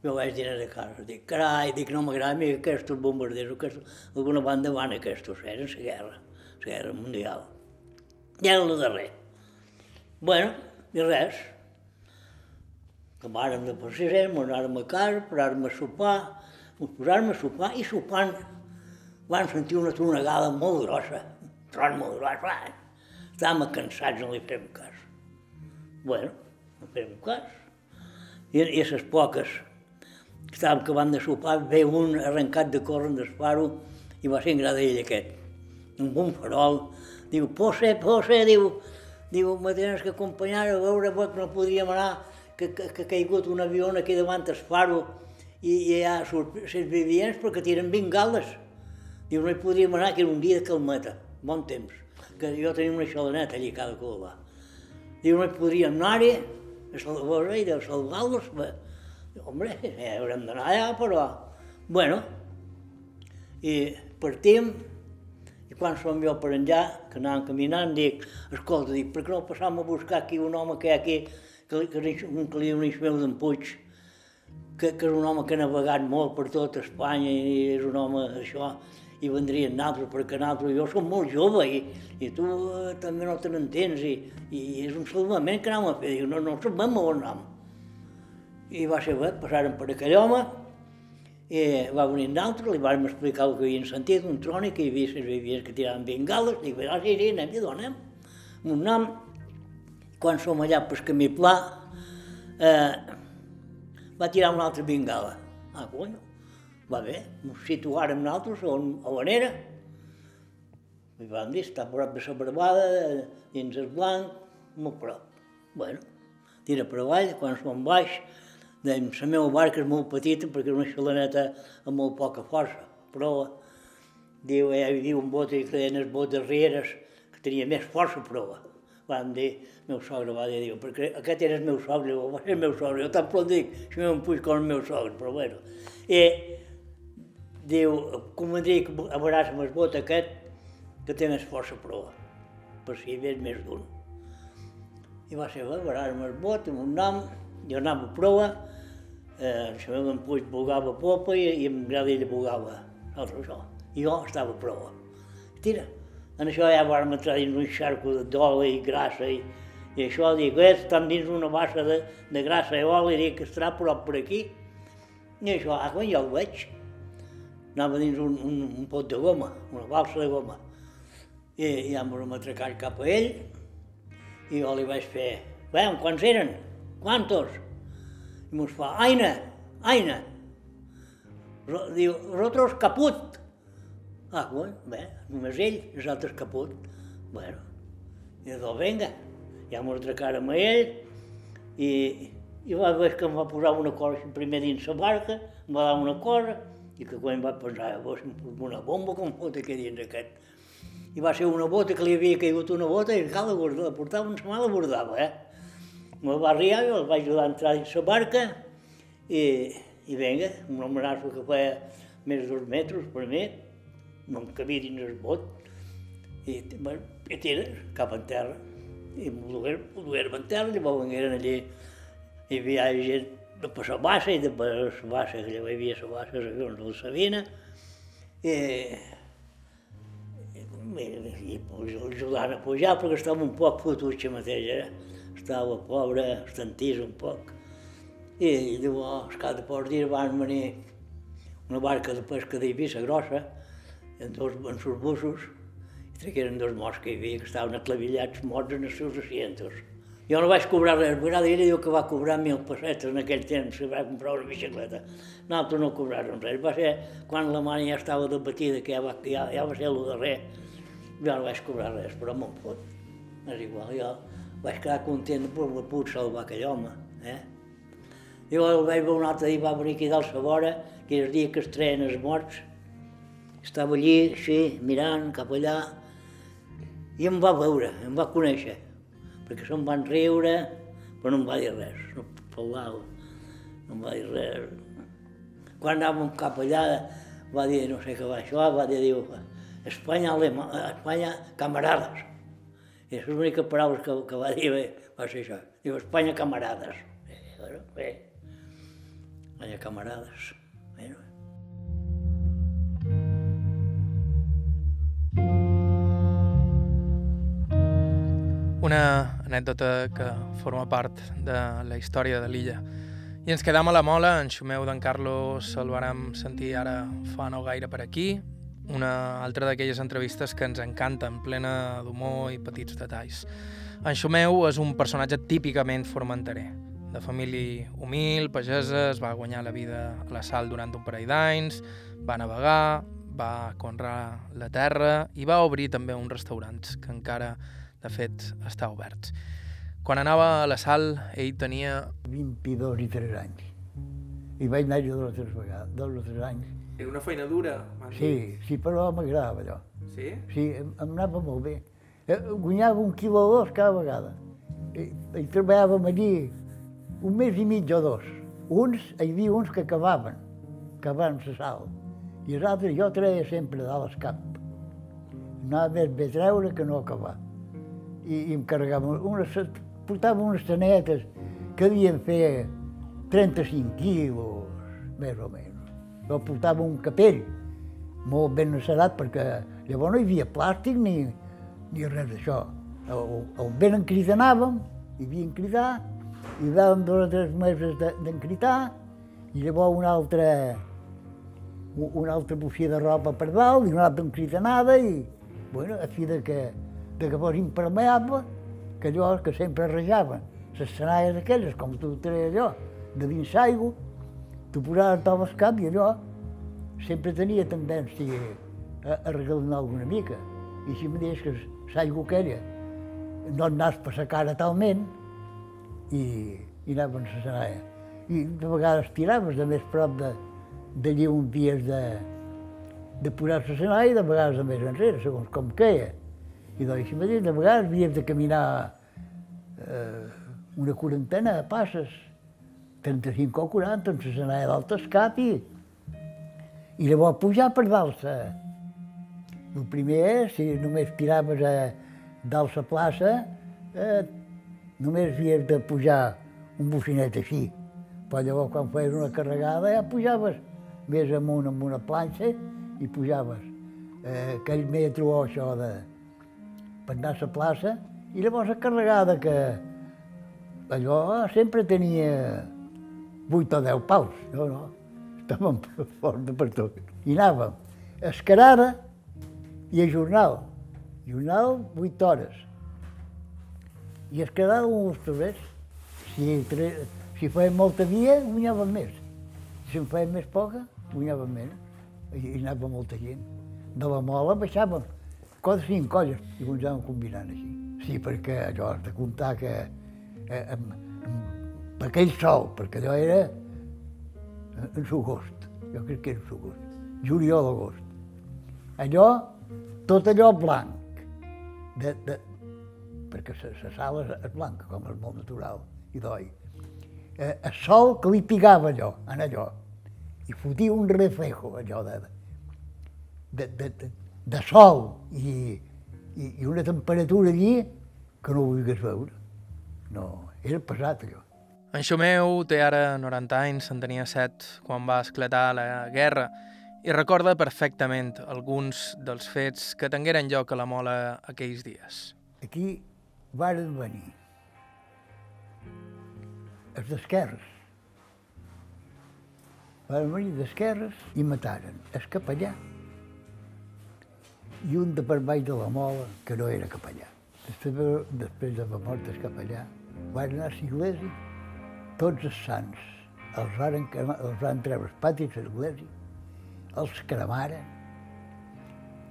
Jo vaig dir a casa, dic, carai, dic, no m'agrada a mi aquests bombarderos, aquests, d'alguna banda van aquests, eren la guerra, la guerra mundial. I era el darrer. Bueno, i res, acabàrem de passejar, anàrem a casa, paràrem a sopar, posàrem a sopar i sopant van sentir una tronegada molt grossa, un tron molt gros, va. Estàvem cansats, no li fem cas. Bueno, no fem cas. I, i a les poques que estàvem acabant de sopar, ve un arrencat de córrer del faro i va ser en ell aquest, un farol. Diu, Pose, Pose, diu, diu, me tens que acompanyar a veure que no podríem anar, que, que, que ha caigut un avió aquí davant el faro i, i hi ha supervivents perquè tiren bengales. Diu, no hi podríem anar, que era un dia de calmeta, bon temps, que jo tenia una xalaneta allà cada cova. Diu, no hi podríem anar-hi, a salvar-los de salvar-los. Hombre, ja haurem d'anar allà, però... Bueno, i partim, i quan som jo per enllà, que anàvem caminant, dic, escolta, dic, per què no passam a buscar aquí un home que hi ha aquí, que, que, que, un que li diu Ismael d'en Puig, que, que és un home que ha navegat molt per tot Espanya i és un home això, i vendrien naltros, perquè naltros, jo som molt jove i, i tu eh, també no te n'entens i, i és un salvament que anàvem a fer, diu, no, no sabem on anem. I va ser bé, passaren per aquell home, i va venir naltros, li vam explicar el que havien sentit, un trònic, que hi havia les vivients que tiraven bengales, dic, ah, sí, sí, anem i donem. Un nom, quan som allà pel camí pla, eh, va tirar una altra bengala. Ah, conyo, va bé, ens situàrem nosaltres on, on era. I vam dir, està a prop de la barbada, dins el blanc, molt prop. Bueno, tira per avall, quan som baix, dèiem, la meva barca és molt petita perquè és una xalaneta amb molt poca força, però diu, hi havia un bot que deien els bots rieres, que tenia més força prova. Vam dir, meu sogre va dir, diu, perquè aquest era el meu sogre, diu, va ser el meu sogre, jo tan prou dic, si m'ho puig com el meu sogre, però bueno. I diu, convendria que a veuràs amb el bot aquest, que té més força prova, per si hi més d'un. I va ser bé, veuràs amb el bot, amb un nom, a prova, eh, el meu en Puig bugava popa i, i en Gradell bugava altre això. I jo estava a prova. Tira, en això ja vam entrar dins un xarco d'oli i grassa i, i això, dic, eh, estan dins una bassa de, de grassa i oli, dic, estarà prop per aquí. I això, ah, quan jo el veig, anava dins un, un, un pot de goma, una balsa de goma. I ja em vam atracar cap a ell i jo li vaig fer, veiem, quants eren? Quantos? I mos fa, aina, aina. Ro, diu, caput. Ah, bueno, bé, només ell, els altres caput. Bueno, i doncs, vinga, ja m'ho atracarem a ell i, i va veure que em va posar una cosa primer dins la barca, em va dar una cosa, i que quan va pensar, vos, una bomba com fot aquí dins aquest. I va ser una bota que li havia caigut una bota i cal la portava, una mà la bordava, eh? Me va arribar, jo el vaig ajudar a entrar dins la barca i, i vinga, un homenatge que feia més de dos metres per mi, no em cabia dins el bot, i, bueno, i tira cap en terra. I m'ho duguérem en terra, llavors vengueren allí, hi havia gent de per la bassa i de per la bassa, que hi havia la bassa, avions de la Sabina, i, i, i, i ajudant a pujar perquè estava un poc fotut mateix, eh? Estava pobre, estantís un poc. I, oh, el cap de pocs dies van venir una barca de pesca d'Eivissa grossa, en dos en sus bussos, i tragueren dos morts que hi havia, que estaven aclavillats morts en els seus asientos. Jo no vaig cobrar res, m'agrada ell diu que va cobrar mil pessetes en aquell temps, que va comprar una bicicleta. Nosaltres no cobràrem res. Va ser quan la mare ja estava debatida, que ja va, ja, ja va ser el darrer, jo no vaig cobrar res, però me'n fot. És igual, jo vaig quedar content de poder salvar aquell home. Eh? Jo el vaig veure un altre dia, va venir aquí dalt a vora, que és el dia que es treien els morts. Estava allí, així, mirant cap allà, i em va veure, em va conèixer, perquè se'm van riure, però no em va dir res, no parlava, no em va dir res. Quan anàvem cap allà, va dir, no sé què va això, va dir, diu, Espanya, alema, Espanya, camarades. I les úniques paraules que, que va dir bé, va ser això. Diu, Espanya, camarades. Eh, bé, Espanya, camarades. Una anècdota que forma part de la història de l'illa. I ens quedam a la mola, en Xumeu d'en Carlos el vàrem sentir ara fa no gaire per aquí, una altra d'aquelles entrevistes que ens encanten, plena d'humor i petits detalls. En Xumeu és un personatge típicament formenterer, de família humil, pagesa, es va guanyar la vida a la sal durant un parell d'anys, va navegar, va conrear la terra i va obrir també uns restaurants que encara, de fet, està oberts. Quan anava a la sal, ell tenia 22 i 3 anys. I vaig anar jo dos o tres vegades, dos o tres anys. Era una feina dura, m'han dit. Sí, sí, però m'agradava allò. Sí? Sí, em, em anava molt bé. Eh, Guanyava un quilo o dos cada vegada. I, i treballàvem allí un mes i mig o dos. Uns, hi havia uns que acabaven, acabaven la sal. I els altres jo treia sempre dalt al cap. Anava més bé treure que no acabar. I, i em carregava unes, portava unes tanetes que devien fer 35 quilos, més o menys. Jo portava un capell molt ben encerat perquè llavors no hi havia plàstic ni, ni res d'això. El ben encridanàvem, hi havia encridar, i dàvem dos o tres mesos de- d'encritar, i llavors una altra, una altra bocia de roba per dalt i una altra encridanada i, bueno, a fi de que, de que fos impermeable, que allò que sempre rajaven, les senalles aquelles, com tu treies allò, de dins l'aigua, tu posaves tot el cap i allò sempre tenia tendència a, a regalinar alguna mica. I si em deies que l'aigua aquella no et anaves per la cara talment i, i anaven a senalla. I de vegades tiraves de més prop de, d'allí on havies de, de posar la senalla i de vegades de més enrere, segons com queia. I doncs, mateix, de vegades havies de caminar eh, una quarantena de passes, 35 o 40, amb la senalla dalt al cap i, llavors pujar per eh. El primer si només tiraves a dalt la plaça, eh, només havies de pujar un bocinet així. Però llavors quan feies una carregada ja pujaves més amunt amb una planxa i pujaves eh, aquell metro o això de, per anar a la plaça i llavors la carregada que allò sempre tenia 8 o 10 paus, no, no, estàvem fort per tot. I anàvem escarada i a jornal, jornal 8 hores. I escarada uns trobés. Si, tre... si feien molta via, guanyàvem més. Si en feien més poca, guanyàvem menys. I, i anava molta gent. De la mola baixàvem quatre o cinc colles i ens anàvem combinant així. Sí, perquè allò has de comptar que eh, amb, amb aquell sol, perquè allò era en l'agost, jo crec que era en l'agost, juliol, agost. Allò, tot allò blanc, de, de, perquè la, la sal és, és blanca, com és molt natural, i doi. Eh, el sol que li pigava allò, en allò, i fotia un reflejo, allò de, de, de, de, de sol i, i, i una temperatura allí que no ho vulguis veure. No, era pesat allò. En Xomeu té ara 90 anys, en tenia 7 quan va esclatar la guerra i recorda perfectament alguns dels fets que tingueren lloc a la Mola aquells dies. Aquí varen venir els d'esquerres. Varen venir d'esquerres i mataren el capellà i un de per baix de la mola que no era capellà. Després, de- després de la mort del capellà, van anar a l'església, tots els sants, els van, cremar, els van treure els patis de l'església, els cremaren,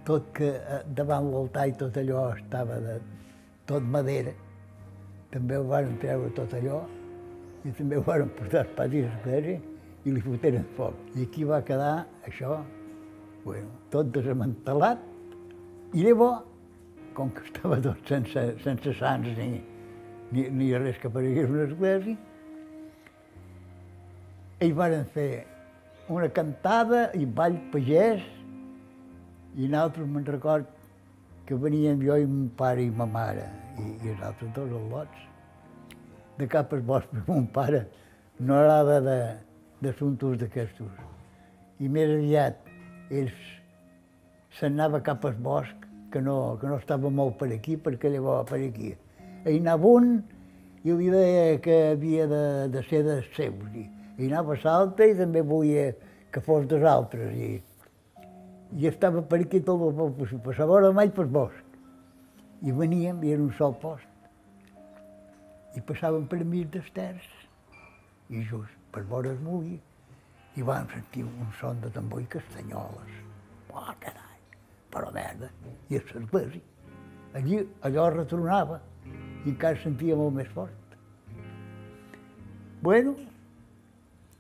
tot que eh, davant l'altar i tot allò estava de tot madera, també ho van treure tot allò i també ho van portar al pati de l'església i li foteren foc. I aquí va quedar això, bueno, tot desmantelat, i llavors, com que estava tot sense, sense sants ni, ni, ni res que aparegués una església, ells varen fer una cantada i ball pagès, i nosaltres me'n record que veníem jo i mon pare i ma mare, i, i els altres dos al lots, de cap al bosc, mon pare no agrada d'assumptes d'aquestos. I més aviat ells se'n anava cap al bosc, que no, que no estava molt per aquí, perquè llavors per aquí. Hi anava un i li deia que havia de, de ser de seus. I, i anava a l'altre i també volia que fos dels altres. I, i estava per aquí tot el poble, passava hora mai pel bosc. I veníem, i era un sol post. I passàvem per mig dels terç, i just per vora el mugui, i vam sentir un son de tambor i castanyoles. Oh, carai, però merda, i a l'església. Allí allò retronava, i encara sentia molt més fort. Bueno,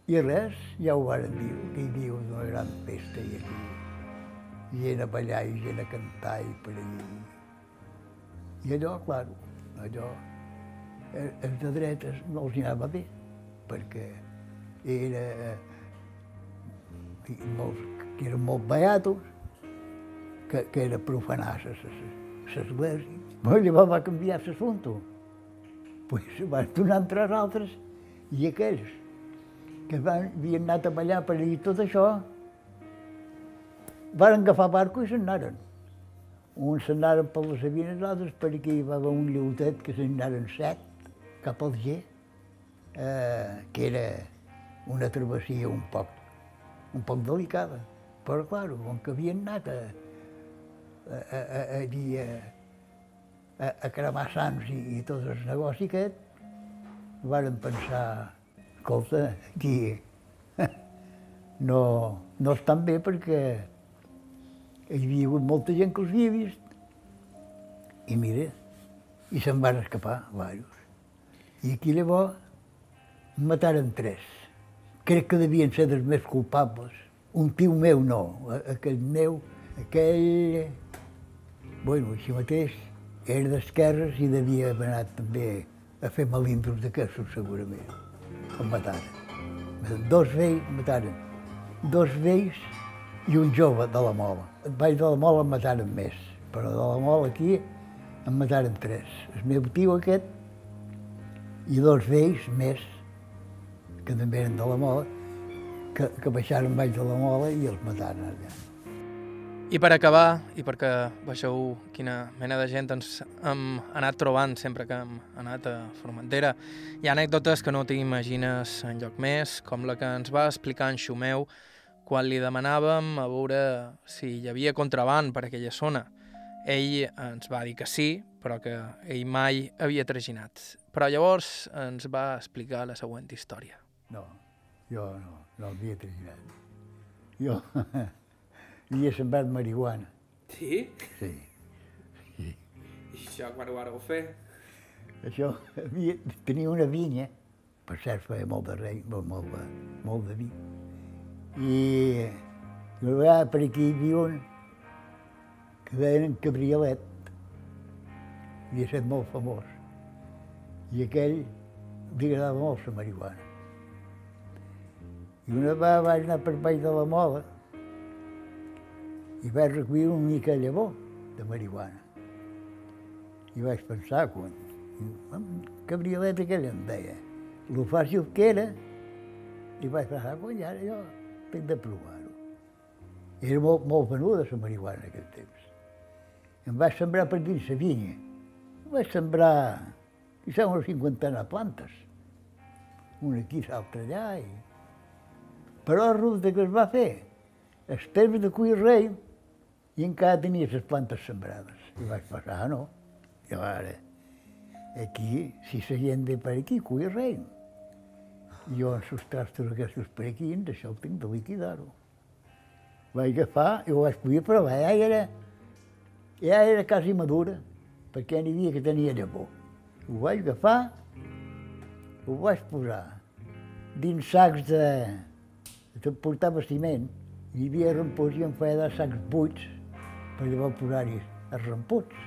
i res, ja ho varen dir, que hi havia una gran festa i aquí gent a ballar i gent a cantar i per allí. I allò, clar, allò, eh, els de dretes no els anava bé, perquè era, i molts, que eren molt beatos, que, que era profanar l'església. Però llavors va canviar l'assumpte. Pues van donar els altres i aquells que van, havien anat a ballar per allà tot això, van agafar barco i se'n anaren. Uns se'n anaren per les Sabines, altres per aquí hi va haver un lleutet que se'n anaren set cap al G, eh, que era una travessia un poc, un poc delicada. Però, clar, com que havien anat a, a, a, a, a, a, a cremar sants i, i tot el negoci aquest, varen pensar, escolta, aquí no, no estan bé perquè hi havia hagut molta gent que els havia vist. I mira, i se'n van escapar, diversos. I aquí llavors mataren tres. Crec que devien ser dels més culpables. Un tio meu no, aquell meu, aquell... Bueno, així mateix, era d'esquerres i devia haver anat també a fer malindros d'aquestos, segurament. El mataren. Dos vells mataren. Dos vells i un jove de la Mola. El baix de la Mola en mataren més, però de la Mola aquí en mataren tres. El meu tio aquest i dos vells més, que també eren de la Mola, que, que baixaren baix de la Mola i els mataren allà. I per acabar, i perquè veieu quina mena de gent ens hem anat trobant sempre que hem anat a Formentera, hi ha anècdotes que no t'imagines en lloc més, com la que ens va explicar en Xumeu quan li demanàvem a veure si hi havia contraband per aquella zona. Ell ens va dir que sí, però que ell mai havia traginat. Però llavors ens va explicar la següent història. No, jo no, no havia traginat. Jo havia sembrat marihuana. Sí? Sí. I això quan ho vareu fer? Això, havia, tenia una vinya, per cert feia molt de rei, molt, molt, de, molt de vi. I una vegada per aquí hi havia un que deien en Cabriolet, havia estat molt famós. I aquell li agradava molt la marihuana. I una vegada vaig anar per baix de la mola i vaig recollir una mica de llavor de marihuana. I vaig pensar, quan el cabriolet aquell em deia, lo fàcil que era, i vaig pensar, quan ara jo tinc de provar-ho. Era molt, molt venuda la marihuana en aquell temps. Em vaig sembrar per dins la vinya. Em vaig sembrar, quizà una cinquantena de plantes. Una aquí, l'altra allà. I... Però resulta que es va fer el temps de cuir rei i encara tenia les plantes sembrades. I vaig pensar, ah, no, i ara, aquí, si la gent ve per aquí, cuir rei. Jo en els trastos aquests per aquí, això el tinc de liquidar-ho. Vaig agafar i ho vaig poder provar, ja era, ja era quasi madura, perquè n'hi havia que tenia llavor. Ho vaig agafar, ho vaig posar dins sacs de... de portava ciment, hi havia rampós i em feia de sacs buits per llavors posar-hi els ramputs.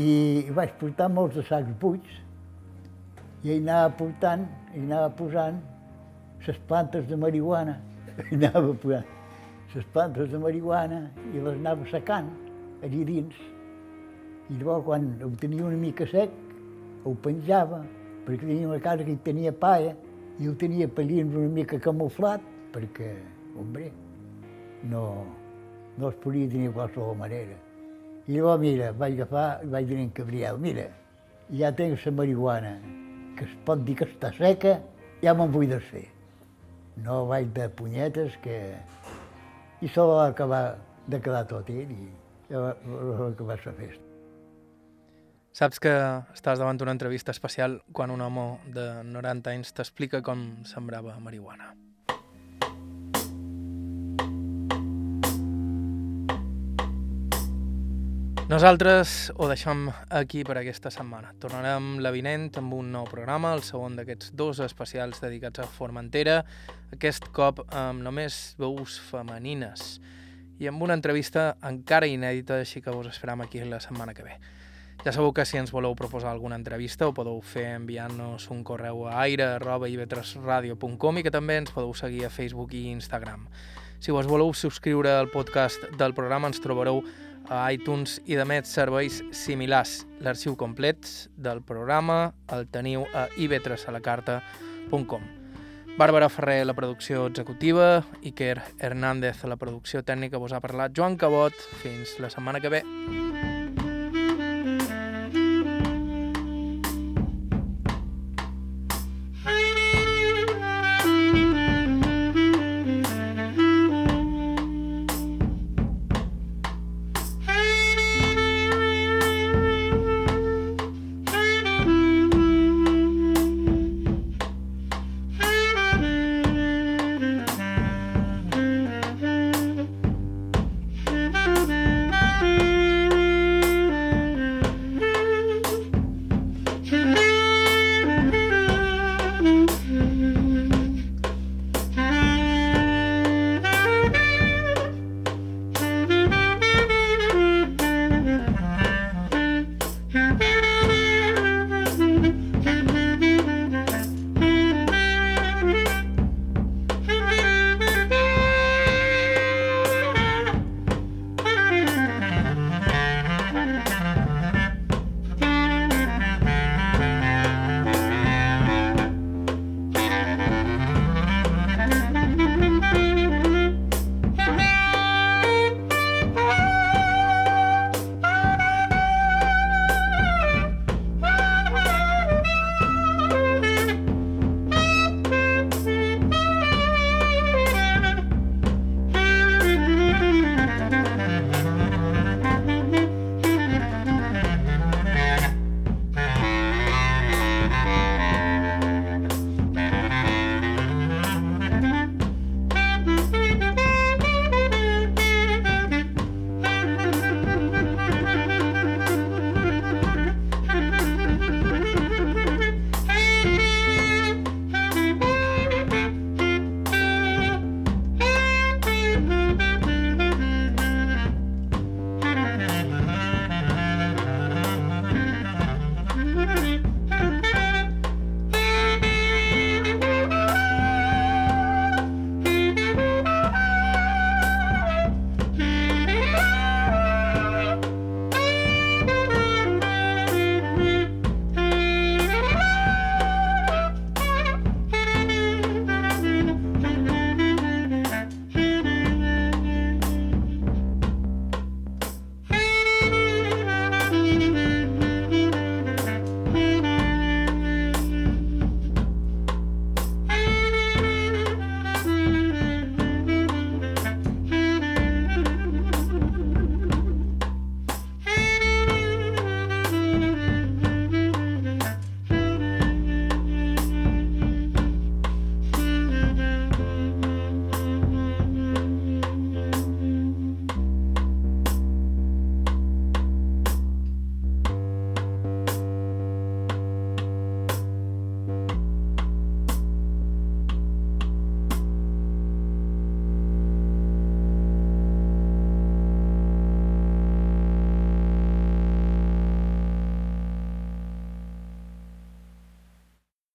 I vaig portar molts de sacs buits i hi anava portant, hi anava posant les plantes de marihuana. Hi anava posant les plantes de marihuana i les anava secant allà dins. I llavors, quan ho tenia una mica sec, ho penjava, perquè tenia una casa que hi tenia paia, i ho tenia pellins una mica camuflat, perquè, hombre, no, no es podia tenir de qualsevol manera. I llavors, mira, vaig agafar i vaig dir en Gabriel, mira, ja tinc la marihuana, que es pot dir que està seca, ja me'n vull desfer. No vaig de punyetes, que... I se va acabar de quedar tot ell i ja va acabar la festa. Saps que estàs davant d'una entrevista especial quan un home de 90 anys t'explica com sembrava marihuana. Nosaltres ho deixem aquí per aquesta setmana. Tornarem la vinent amb un nou programa, el segon d'aquests dos especials dedicats a Formentera, aquest cop amb només veus femenines i amb una entrevista encara inèdita, així que us esperam aquí la setmana que ve. Ja sabeu que si ens voleu proposar alguna entrevista ho podeu fer enviant-nos un correu a aire.ivetresradio.com i que també ens podeu seguir a Facebook i Instagram. Si vos voleu subscriure al podcast del programa ens trobareu a iTunes i més serveis similars. L'arxiu complet del programa el teniu a ivetresalacarta.com. Bàrbara Ferrer, la producció executiva, Iker Hernández, la producció tècnica, vos ha parlat Joan Cabot. Fins la setmana que ve.